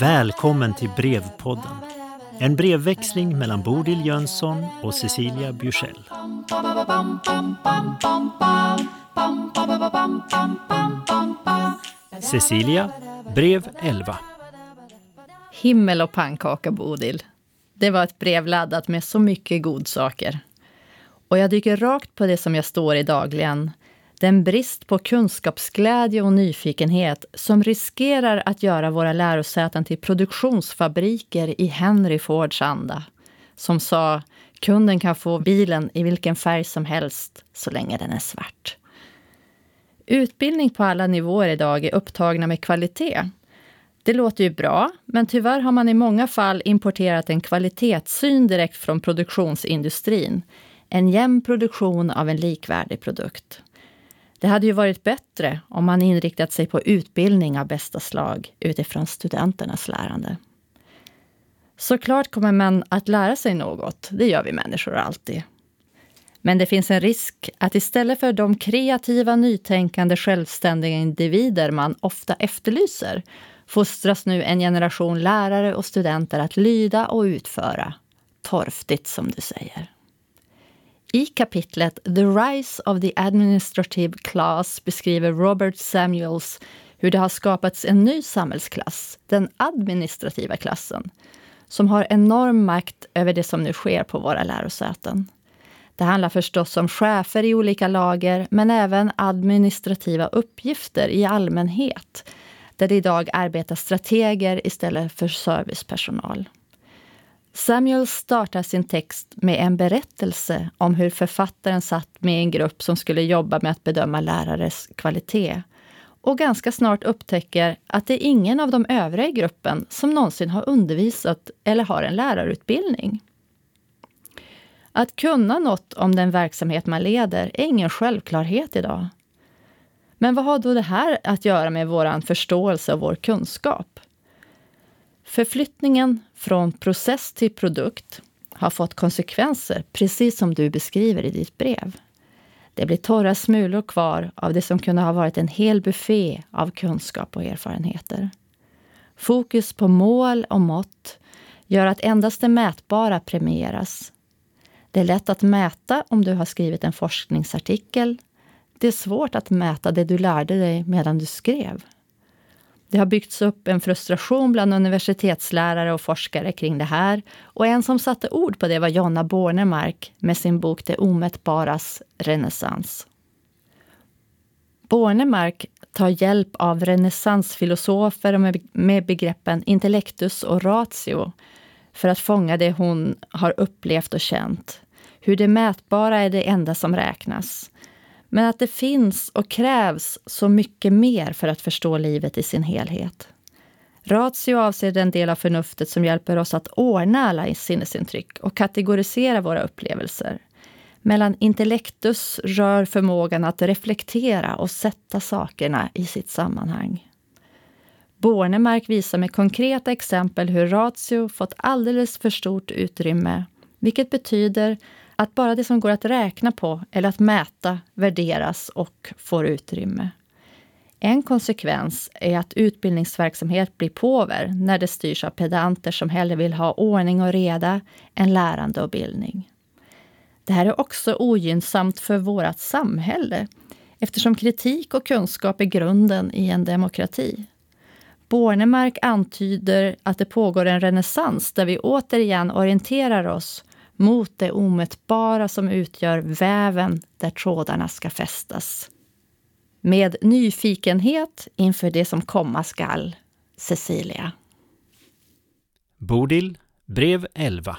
Välkommen till Brevpodden. En brevväxling mellan Bodil Jönsson och Cecilia Bjursell. Cecilia, brev 11. Himmel och pannkaka, Bodil. Det var ett brev laddat med så mycket godsaker. Och jag dyker rakt på det som jag står i dagligen. Den brist på kunskapsglädje och nyfikenhet som riskerar att göra våra lärosäten till produktionsfabriker i Henry Fords anda. Som sa, kunden kan få bilen i vilken färg som helst så länge den är svart. Utbildning på alla nivåer idag är upptagna med kvalitet. Det låter ju bra, men tyvärr har man i många fall importerat en kvalitetssyn direkt från produktionsindustrin. En jämn produktion av en likvärdig produkt. Det hade ju varit bättre om man inriktat sig på utbildning av bästa slag utifrån studenternas lärande. Såklart kommer man att lära sig något, det gör vi människor alltid. Men det finns en risk att istället för de kreativa, nytänkande, självständiga individer man ofta efterlyser fostras nu en generation lärare och studenter att lyda och utföra. Torftigt, som du säger. I kapitlet The Rise of the Administrative Class beskriver Robert Samuels hur det har skapats en ny samhällsklass, den administrativa klassen, som har enorm makt över det som nu sker på våra lärosäten. Det handlar förstås om chefer i olika lager, men även administrativa uppgifter i allmänhet, där det idag arbetar strateger istället för servicepersonal. Samuel startar sin text med en berättelse om hur författaren satt med en grupp som skulle jobba med att bedöma lärares kvalitet och ganska snart upptäcker att det är ingen av de övriga i gruppen som någonsin har undervisat eller har en lärarutbildning. Att kunna något om den verksamhet man leder är ingen självklarhet idag. Men vad har då det här att göra med vår förståelse och vår kunskap? Förflyttningen från process till produkt har fått konsekvenser, precis som du beskriver i ditt brev. Det blir torra smulor kvar av det som kunde ha varit en hel buffé av kunskap och erfarenheter. Fokus på mål och mått gör att endast det mätbara premieras. Det är lätt att mäta om du har skrivit en forskningsartikel. Det är svårt att mäta det du lärde dig medan du skrev. Det har byggts upp en frustration bland universitetslärare och forskare kring det här. Och en som satte ord på det var Jonna Bornemark med sin bok Det omätbaras renässans. Bornemark tar hjälp av renässansfilosofer med begreppen intellectus och ratio för att fånga det hon har upplevt och känt. Hur det mätbara är det enda som räknas. Men att det finns och krävs så mycket mer för att förstå livet i sin helhet. Ratio avser den del av förnuftet som hjälper oss att ordna alla sinnesintryck och kategorisera våra upplevelser. Mellan intellectus rör förmågan att reflektera och sätta sakerna i sitt sammanhang. Bornemark visar med konkreta exempel hur ratio fått alldeles för stort utrymme, vilket betyder att bara det som går att räkna på eller att mäta värderas och får utrymme. En konsekvens är att utbildningsverksamhet blir påver när det styrs av pedanter som hellre vill ha ordning och reda än lärande och bildning. Det här är också ogynnsamt för vårt samhälle eftersom kritik och kunskap är grunden i en demokrati. Bornemark antyder att det pågår en renässans där vi återigen orienterar oss mot det omätbara som utgör väven där trådarna ska fästas. Med nyfikenhet inför det som komma skall. Cecilia. Bodil, brev 11.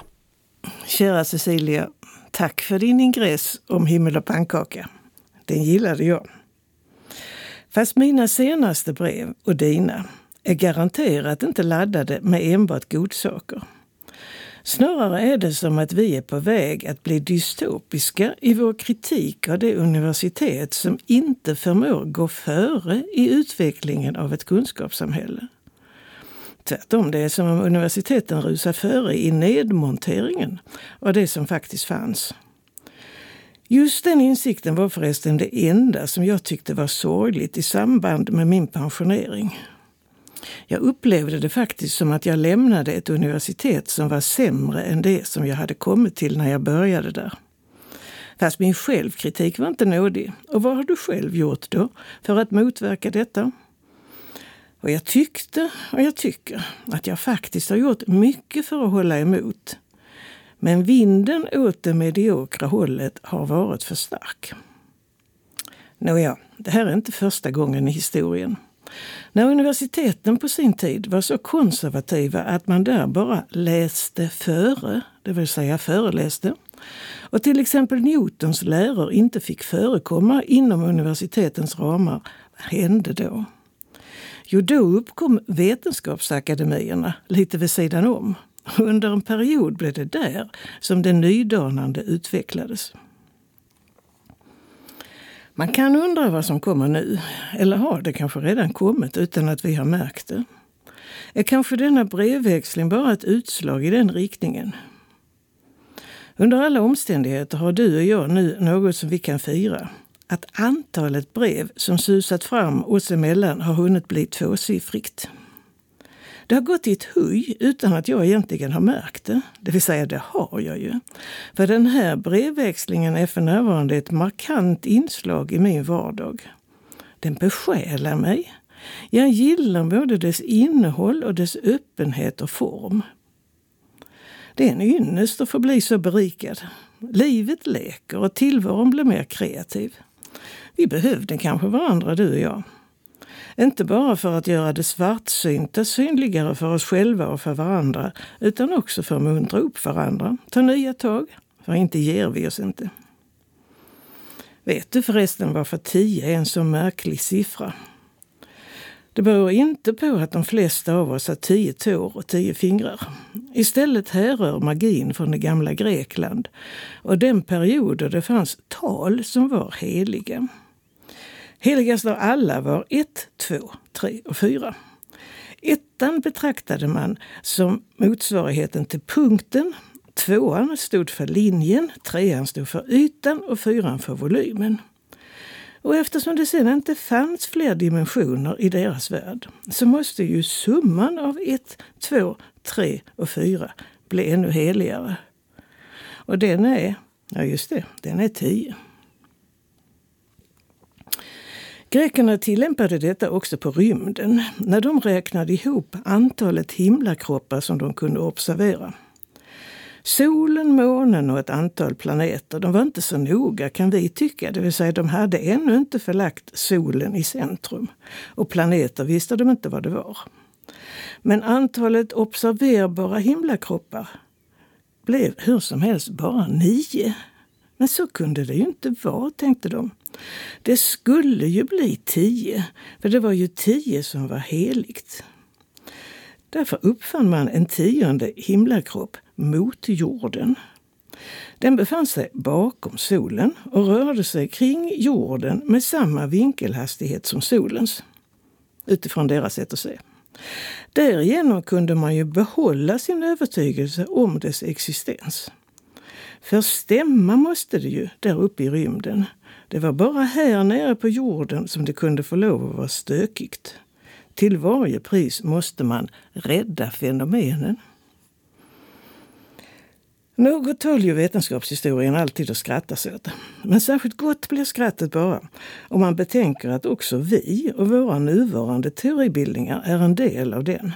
Kära Cecilia, tack för din ingress om himmel och pannkaka. Den gillade jag. Fast mina senaste brev och dina är garanterat inte laddade med enbart godsaker. Snarare är det som att vi är på väg att bli dystopiska i vår kritik av det universitet som inte förmår gå före i utvecklingen av ett kunskapssamhälle. Tvärtom, det är som om universiteten rusar före i nedmonteringen av det som faktiskt fanns. Just den insikten var förresten det enda som jag tyckte var sorgligt i samband med min pensionering. Jag upplevde det faktiskt som att jag lämnade ett universitet som var sämre än det som jag hade kommit till när jag började där. Fast min självkritik var inte nådig. Och vad har du själv gjort då för att motverka detta? Och jag tyckte och jag tycker att jag faktiskt har gjort mycket för att hålla emot. Men vinden åt det mediokra hållet har varit för stark. Nåja, det här är inte första gången i historien. När universiteten på sin tid var så konservativa att man där bara läste före, det vill säga föreläste, och till exempel Newtons läror inte fick förekomma inom universitetens ramar, vad hände då? Jo, då uppkom vetenskapsakademierna lite vid sidan om. Under en period blev det där som det nydanande utvecklades. Man kan undra vad som kommer nu. Eller har det kanske redan kommit utan att vi har märkt det? Är kanske denna brevväxling bara ett utslag i den riktningen? Under alla omständigheter har du och jag nu något som vi kan fira. Att antalet brev som susat fram oss emellan har hunnit bli tvåsiffrigt. Det har gått i ett huj utan att jag egentligen har märkt det. Det vill säga, det har jag ju. För den här brevväxlingen är för närvarande ett markant inslag i min vardag. Den besjälar mig. Jag gillar både dess innehåll och dess öppenhet och form. Det är en ynnest att få bli så berikad. Livet leker och tillvaron blir mer kreativ. Vi behövde kanske varandra, du och jag. Inte bara för att göra det svartsynta synligare för oss själva och för varandra, utan också för att muntra upp varandra, ta nya tag, för inte ger vi oss inte. Vet du förresten varför 10 är en så märklig siffra? Det beror inte på att de flesta av oss har tio tår och tio fingrar. Istället härrör magin från det gamla Grekland och den period då det fanns tal som var heliga. Heligast av alla var 1, 2, 3 och 4. Ettan betraktade man som motsvarigheten till punkten. Tvåan stod för linjen, trean stod för ytan och fyran för volymen. Och eftersom det sedan inte fanns fler dimensioner i deras värld så måste ju summan av 1, 2, 3 och 4 bli ännu heligare. Och den är, ja just det, den är 10. Grekerna tillämpade detta också på rymden när de räknade ihop antalet himlakroppar som de kunde observera. Solen, månen och ett antal planeter, de var inte så noga kan vi tycka. Det vill säga, de hade ännu inte förlagt solen i centrum. Och planeter visste de inte vad det var. Men antalet observerbara himlakroppar blev hur som helst bara nio. Men så kunde det ju inte vara, tänkte de. Det skulle ju bli tio, för det var ju tio som var heligt. Därför uppfann man en tionde himlakropp mot jorden. Den befann sig bakom solen och rörde sig kring jorden med samma vinkelhastighet som solens. Utifrån deras sätt att se. Därigenom kunde man ju behålla sin övertygelse om dess existens. För stämma måste det ju där uppe i rymden. Det var bara här nere på jorden som det kunde få lov att vara stökigt. Till varje pris måste man rädda fenomenen. Något tål ju vetenskapshistorien alltid att skrattas åt. Men särskilt gott blir skrattet bara om man betänker att också vi och våra nuvarande teoribildningar är en del av den.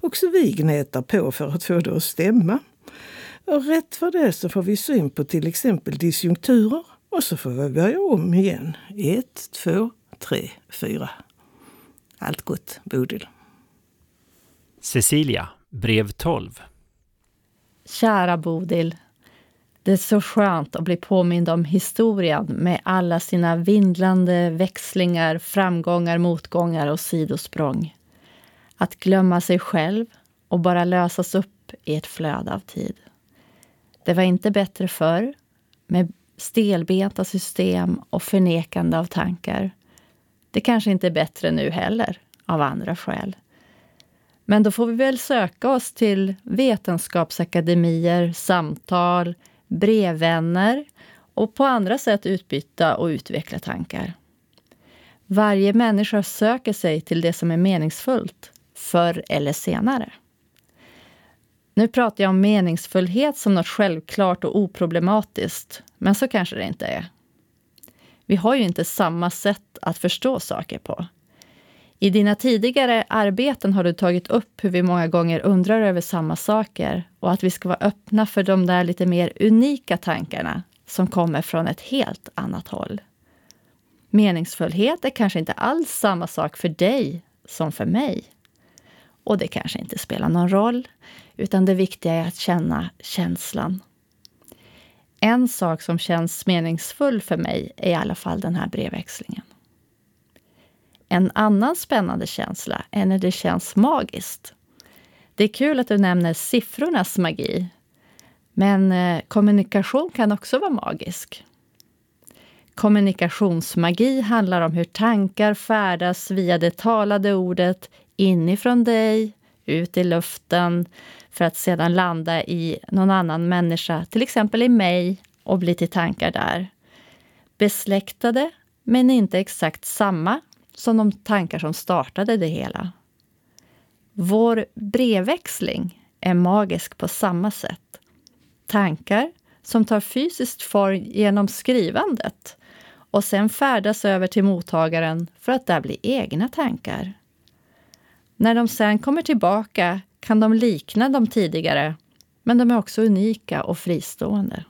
Också vi gnetar på för att få det att stämma. Och rätt för det så får vi syn på till exempel disjunkturer och så får vi börja om igen. Ett, två, tre, fyra. Allt gott, Bodil. Cecilia, brev 12. Kära Bodil. Det är så skönt att bli påmind om historien med alla sina vindlande växlingar, framgångar, motgångar och sidosprång. Att glömma sig själv och bara lösas upp i ett flöde av tid. Det var inte bättre förr, med stelbenta system och förnekande av tankar. Det kanske inte är bättre nu heller, av andra skäl. Men då får vi väl söka oss till vetenskapsakademier, samtal, brevvänner och på andra sätt utbyta och utveckla tankar. Varje människa söker sig till det som är meningsfullt, förr eller senare. Nu pratar jag om meningsfullhet som något självklart och oproblematiskt, men så kanske det inte är. Vi har ju inte samma sätt att förstå saker på. I dina tidigare arbeten har du tagit upp hur vi många gånger undrar över samma saker och att vi ska vara öppna för de där lite mer unika tankarna som kommer från ett helt annat håll. Meningsfullhet är kanske inte alls samma sak för dig som för mig. Och det kanske inte spelar någon roll, utan det viktiga är att känna känslan. En sak som känns meningsfull för mig är i alla fall den här brevväxlingen. En annan spännande känsla är när det känns magiskt. Det är kul att du nämner siffrornas magi. Men eh, kommunikation kan också vara magisk. Kommunikationsmagi handlar om hur tankar färdas via det talade ordet inifrån dig, ut i luften, för att sedan landa i någon annan människa, till exempel i mig, och bli till tankar där. Besläktade, men inte exakt samma som de tankar som startade det hela. Vår brevväxling är magisk på samma sätt. Tankar som tar fysiskt form genom skrivandet och sen färdas över till mottagaren för att där bli egna tankar. När de sen kommer tillbaka kan de likna de tidigare, men de är också unika och fristående.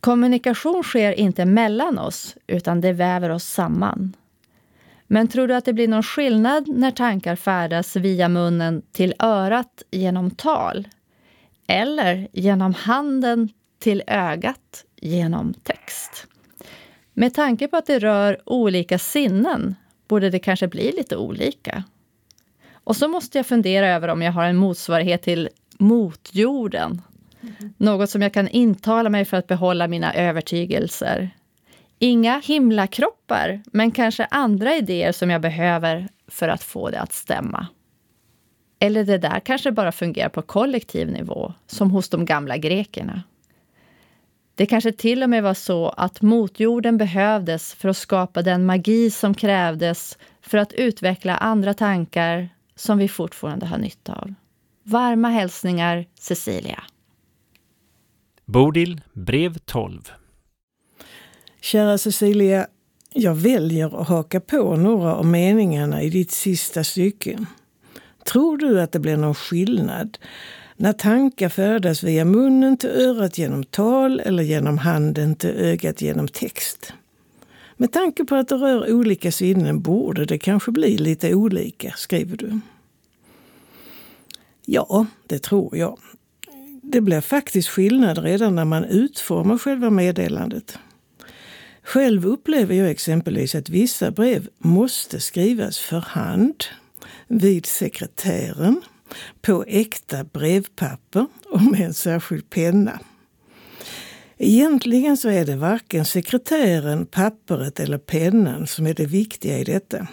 Kommunikation sker inte mellan oss, utan det väver oss samman. Men tror du att det blir någon skillnad när tankar färdas via munnen till örat genom tal? Eller genom handen till ögat genom text? Med tanke på att det rör olika sinnen borde det kanske bli lite olika. Och så måste jag fundera över om jag har en motsvarighet till motjorden. Mm. Något som jag kan intala mig för att behålla mina övertygelser. Inga himlakroppar, men kanske andra idéer som jag behöver för att få det att stämma. Eller det där kanske bara fungerar på kollektiv nivå, som hos de gamla grekerna. Det kanske till och med var så att motjorden behövdes för att skapa den magi som krävdes för att utveckla andra tankar som vi fortfarande har nytta av. Varma hälsningar Cecilia. Bodil, brev 12. Kära Cecilia, jag väljer att haka på några av meningarna i ditt sista stycke. Tror du att det blir någon skillnad när tankar färdas via munnen till örat genom tal eller genom handen till ögat genom text? Med tanke på att det rör olika sinnen borde det kanske bli lite olika, skriver du. Ja, det tror jag. Det blir faktiskt skillnad redan när man utformar själva meddelandet. Själv upplever jag exempelvis att vissa brev måste skrivas för hand, vid sekretären, på äkta brevpapper och med en särskild penna. Egentligen så är det varken sekretären, pappret eller pennan som är det viktiga i detta.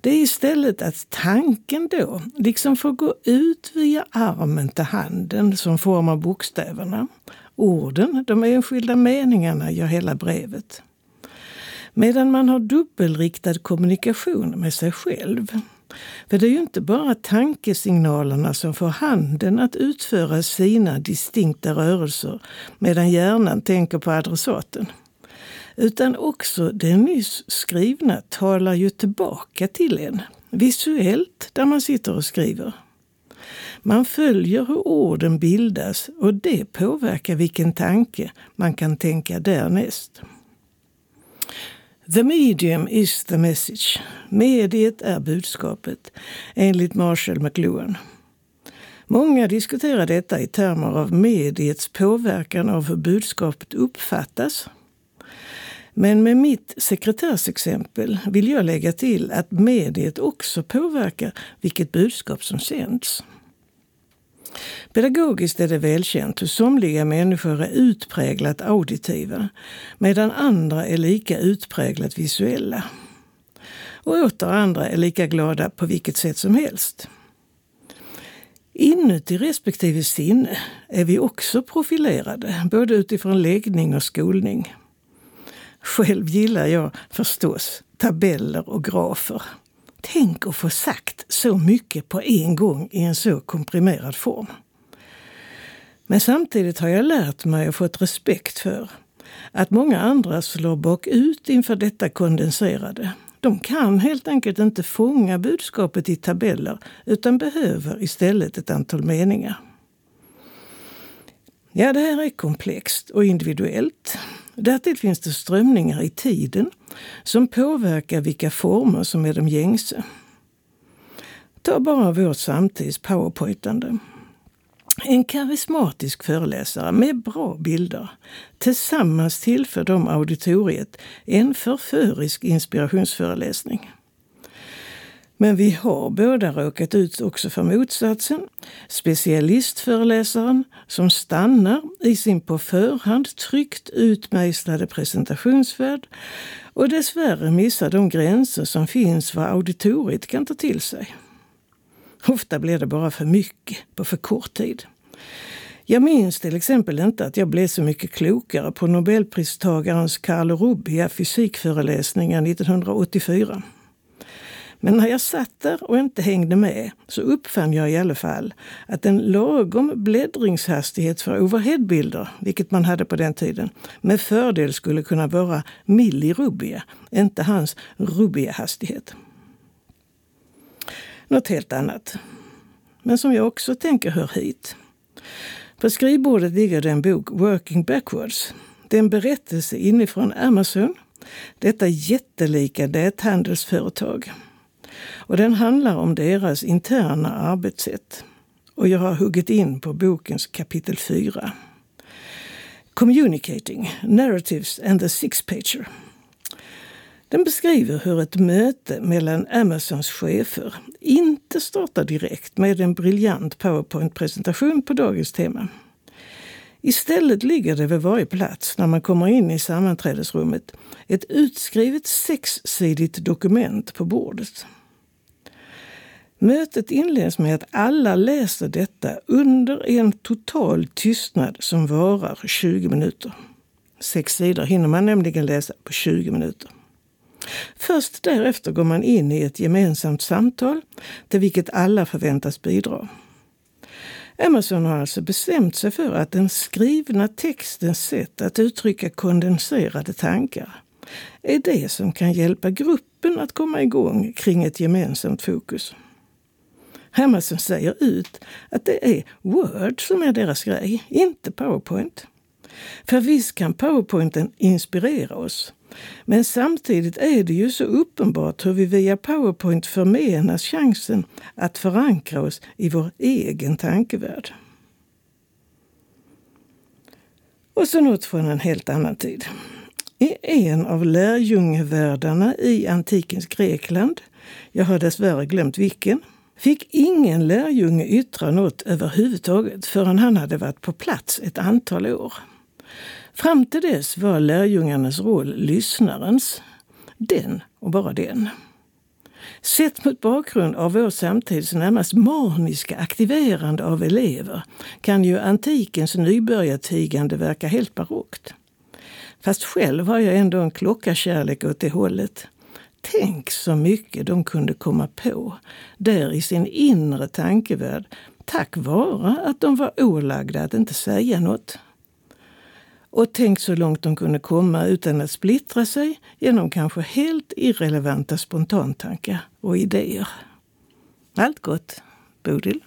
Det är istället att tanken då liksom får gå ut via armen till handen som formar bokstäverna. Orden, de enskilda meningarna, gör hela brevet. Medan man har dubbelriktad kommunikation med sig själv. För det är ju inte bara tankesignalerna som får handen att utföra sina distinkta rörelser medan hjärnan tänker på adressaten. Utan också det nyss skrivna talar ju tillbaka till en, visuellt där man sitter och skriver. Man följer hur orden bildas och det påverkar vilken tanke man kan tänka därnäst. The medium is the message. Mediet är budskapet, enligt Marshall McLuhan. Många diskuterar detta i termer av mediets påverkan av hur budskapet uppfattas. Men med mitt sekretärsexempel vill jag lägga till att mediet också påverkar vilket budskap som sänds. Pedagogiskt är det välkänt hur somliga människor är utpräglat auditiva medan andra är lika utpräglat visuella. Och åter andra är lika glada på vilket sätt som helst. Inuti respektive sinne är vi också profilerade, både utifrån läggning och skolning. Själv gillar jag förstås tabeller och grafer. Tänk att få sagt så mycket på en gång i en så komprimerad form. Men samtidigt har jag lärt mig och fått respekt för att många andra slår bakut inför detta kondenserade. De kan helt enkelt inte fånga budskapet i tabeller utan behöver istället ett antal meningar. Ja, det här är komplext och individuellt. Därtill finns det strömningar i tiden som påverkar vilka former som är de gängse. Ta bara vårt samtids powerpointande. En karismatisk föreläsare med bra bilder tillsammans tillför de auditoriet en förförisk inspirationsföreläsning. Men vi har båda råkat ut också för motsatsen. Specialistföreläsaren som stannar i sin på förhand tryggt utmejslade presentationsvärld och dessvärre missar de gränser som finns vad auditoriet kan ta till sig. Ofta blir det bara för mycket på för kort tid. Jag minns till exempel inte att jag blev så mycket klokare på nobelpristagarens Carlo Rubbia fysikföreläsningar 1984. Men när jag satt där och inte hängde med så uppfann jag i alla fall att en lagom bläddringshastighet för overheadbilder, vilket man hade på den tiden, med fördel skulle kunna vara millirubbia, inte hans rubbia-hastighet. Något helt annat, men som jag också tänker hör hit. På skrivbordet ligger det en bok, Working Backwards. Det är en berättelse inifrån Amazon, detta jättelika näthandelsföretag. Och den handlar om deras interna arbetssätt. Och jag har huggit in på bokens kapitel 4. Communicating, Narratives and the Six-Pager. Den beskriver hur ett möte mellan Amazons chefer inte startar direkt med en briljant powerpoint-presentation på dagens tema. Istället ligger det vid varje plats när man kommer in i sammanträdesrummet ett utskrivet sexsidigt dokument på bordet. Mötet inleds med att alla läser detta under en total tystnad som varar 20 minuter. Sex sidor hinner man nämligen läsa på 20 minuter. Först därefter går man in i ett gemensamt samtal till vilket alla förväntas bidra. Amazon har alltså bestämt sig för att den skrivna textens sätt att uttrycka kondenserade tankar är det som kan hjälpa gruppen att komma igång kring ett gemensamt fokus. Amazon säger ut att det är Word som är deras grej, inte Powerpoint. För visst kan Powerpointen inspirera oss, men samtidigt är det ju så uppenbart hur vi via Powerpoint förmenas chansen att förankra oss i vår egen tankevärld. Och så något från en helt annan tid. I en av lärjungevärldarna i antikens Grekland, jag har dessvärre glömt vilken, fick ingen lärjunge yttra något överhuvudtaget förrän han hade varit på plats ett antal år. Fram till dess var lärjungarnas roll lyssnarens. Den och bara den. Sett mot bakgrund av vår samtids närmast maniska aktiverande av elever kan ju antikens nybörjartigande verka helt barockt. Fast själv har jag ändå en klockarkärlek åt det hållet. Tänk så mycket de kunde komma på där i sin inre tankevärld tack vare att de var ålagda att inte säga något och tänkt så långt de kunde komma utan att splittra sig genom kanske helt irrelevanta spontantankar och idéer. Allt gott, Bodil.